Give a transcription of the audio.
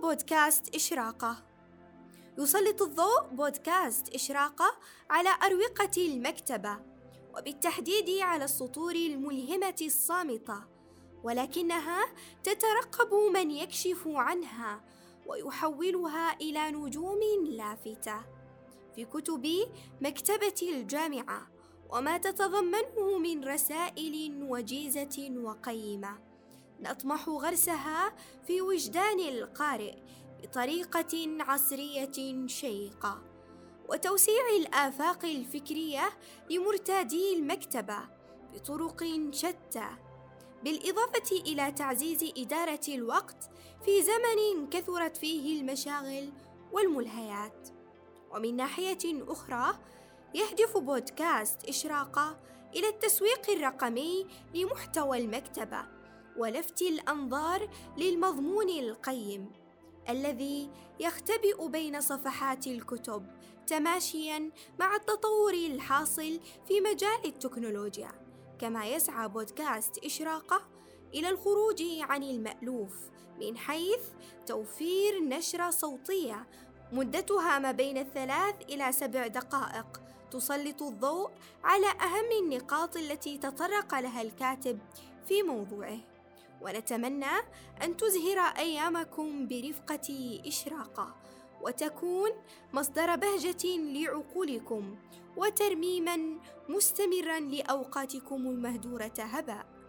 بودكاست إشراقة. يسلط الضوء بودكاست إشراقة على أروقة المكتبة وبالتحديد على السطور الملهمة الصامتة ولكنها تترقب من يكشف عنها ويحولها إلى نجوم لافتة. في كتب مكتبة الجامعة وما تتضمنه من رسائل وجيزة وقيمة. نطمح غرسها في وجدان القارئ بطريقة عصرية شيقة وتوسيع الآفاق الفكرية لمرتادي المكتبة بطرق شتى بالإضافة إلى تعزيز إدارة الوقت في زمن كثرت فيه المشاغل والملهيات. ومن ناحية أخرى يهدف بودكاست إشراقة إلى التسويق الرقمي لمحتوى المكتبة. ولفت الأنظار للمضمون القيم الذي يختبئ بين صفحات الكتب تماشيا مع التطور الحاصل في مجال التكنولوجيا كما يسعى بودكاست إشراقة إلى الخروج عن المألوف من حيث توفير نشرة صوتية مدتها ما بين الثلاث إلى سبع دقائق تسلط الضوء على أهم النقاط التي تطرق لها الكاتب في موضوعه. ونتمنى أن تزهر أيامكم برفقة إشراقة وتكون مصدر بهجة لعقولكم وترميما مستمرا لأوقاتكم المهدورة هباء.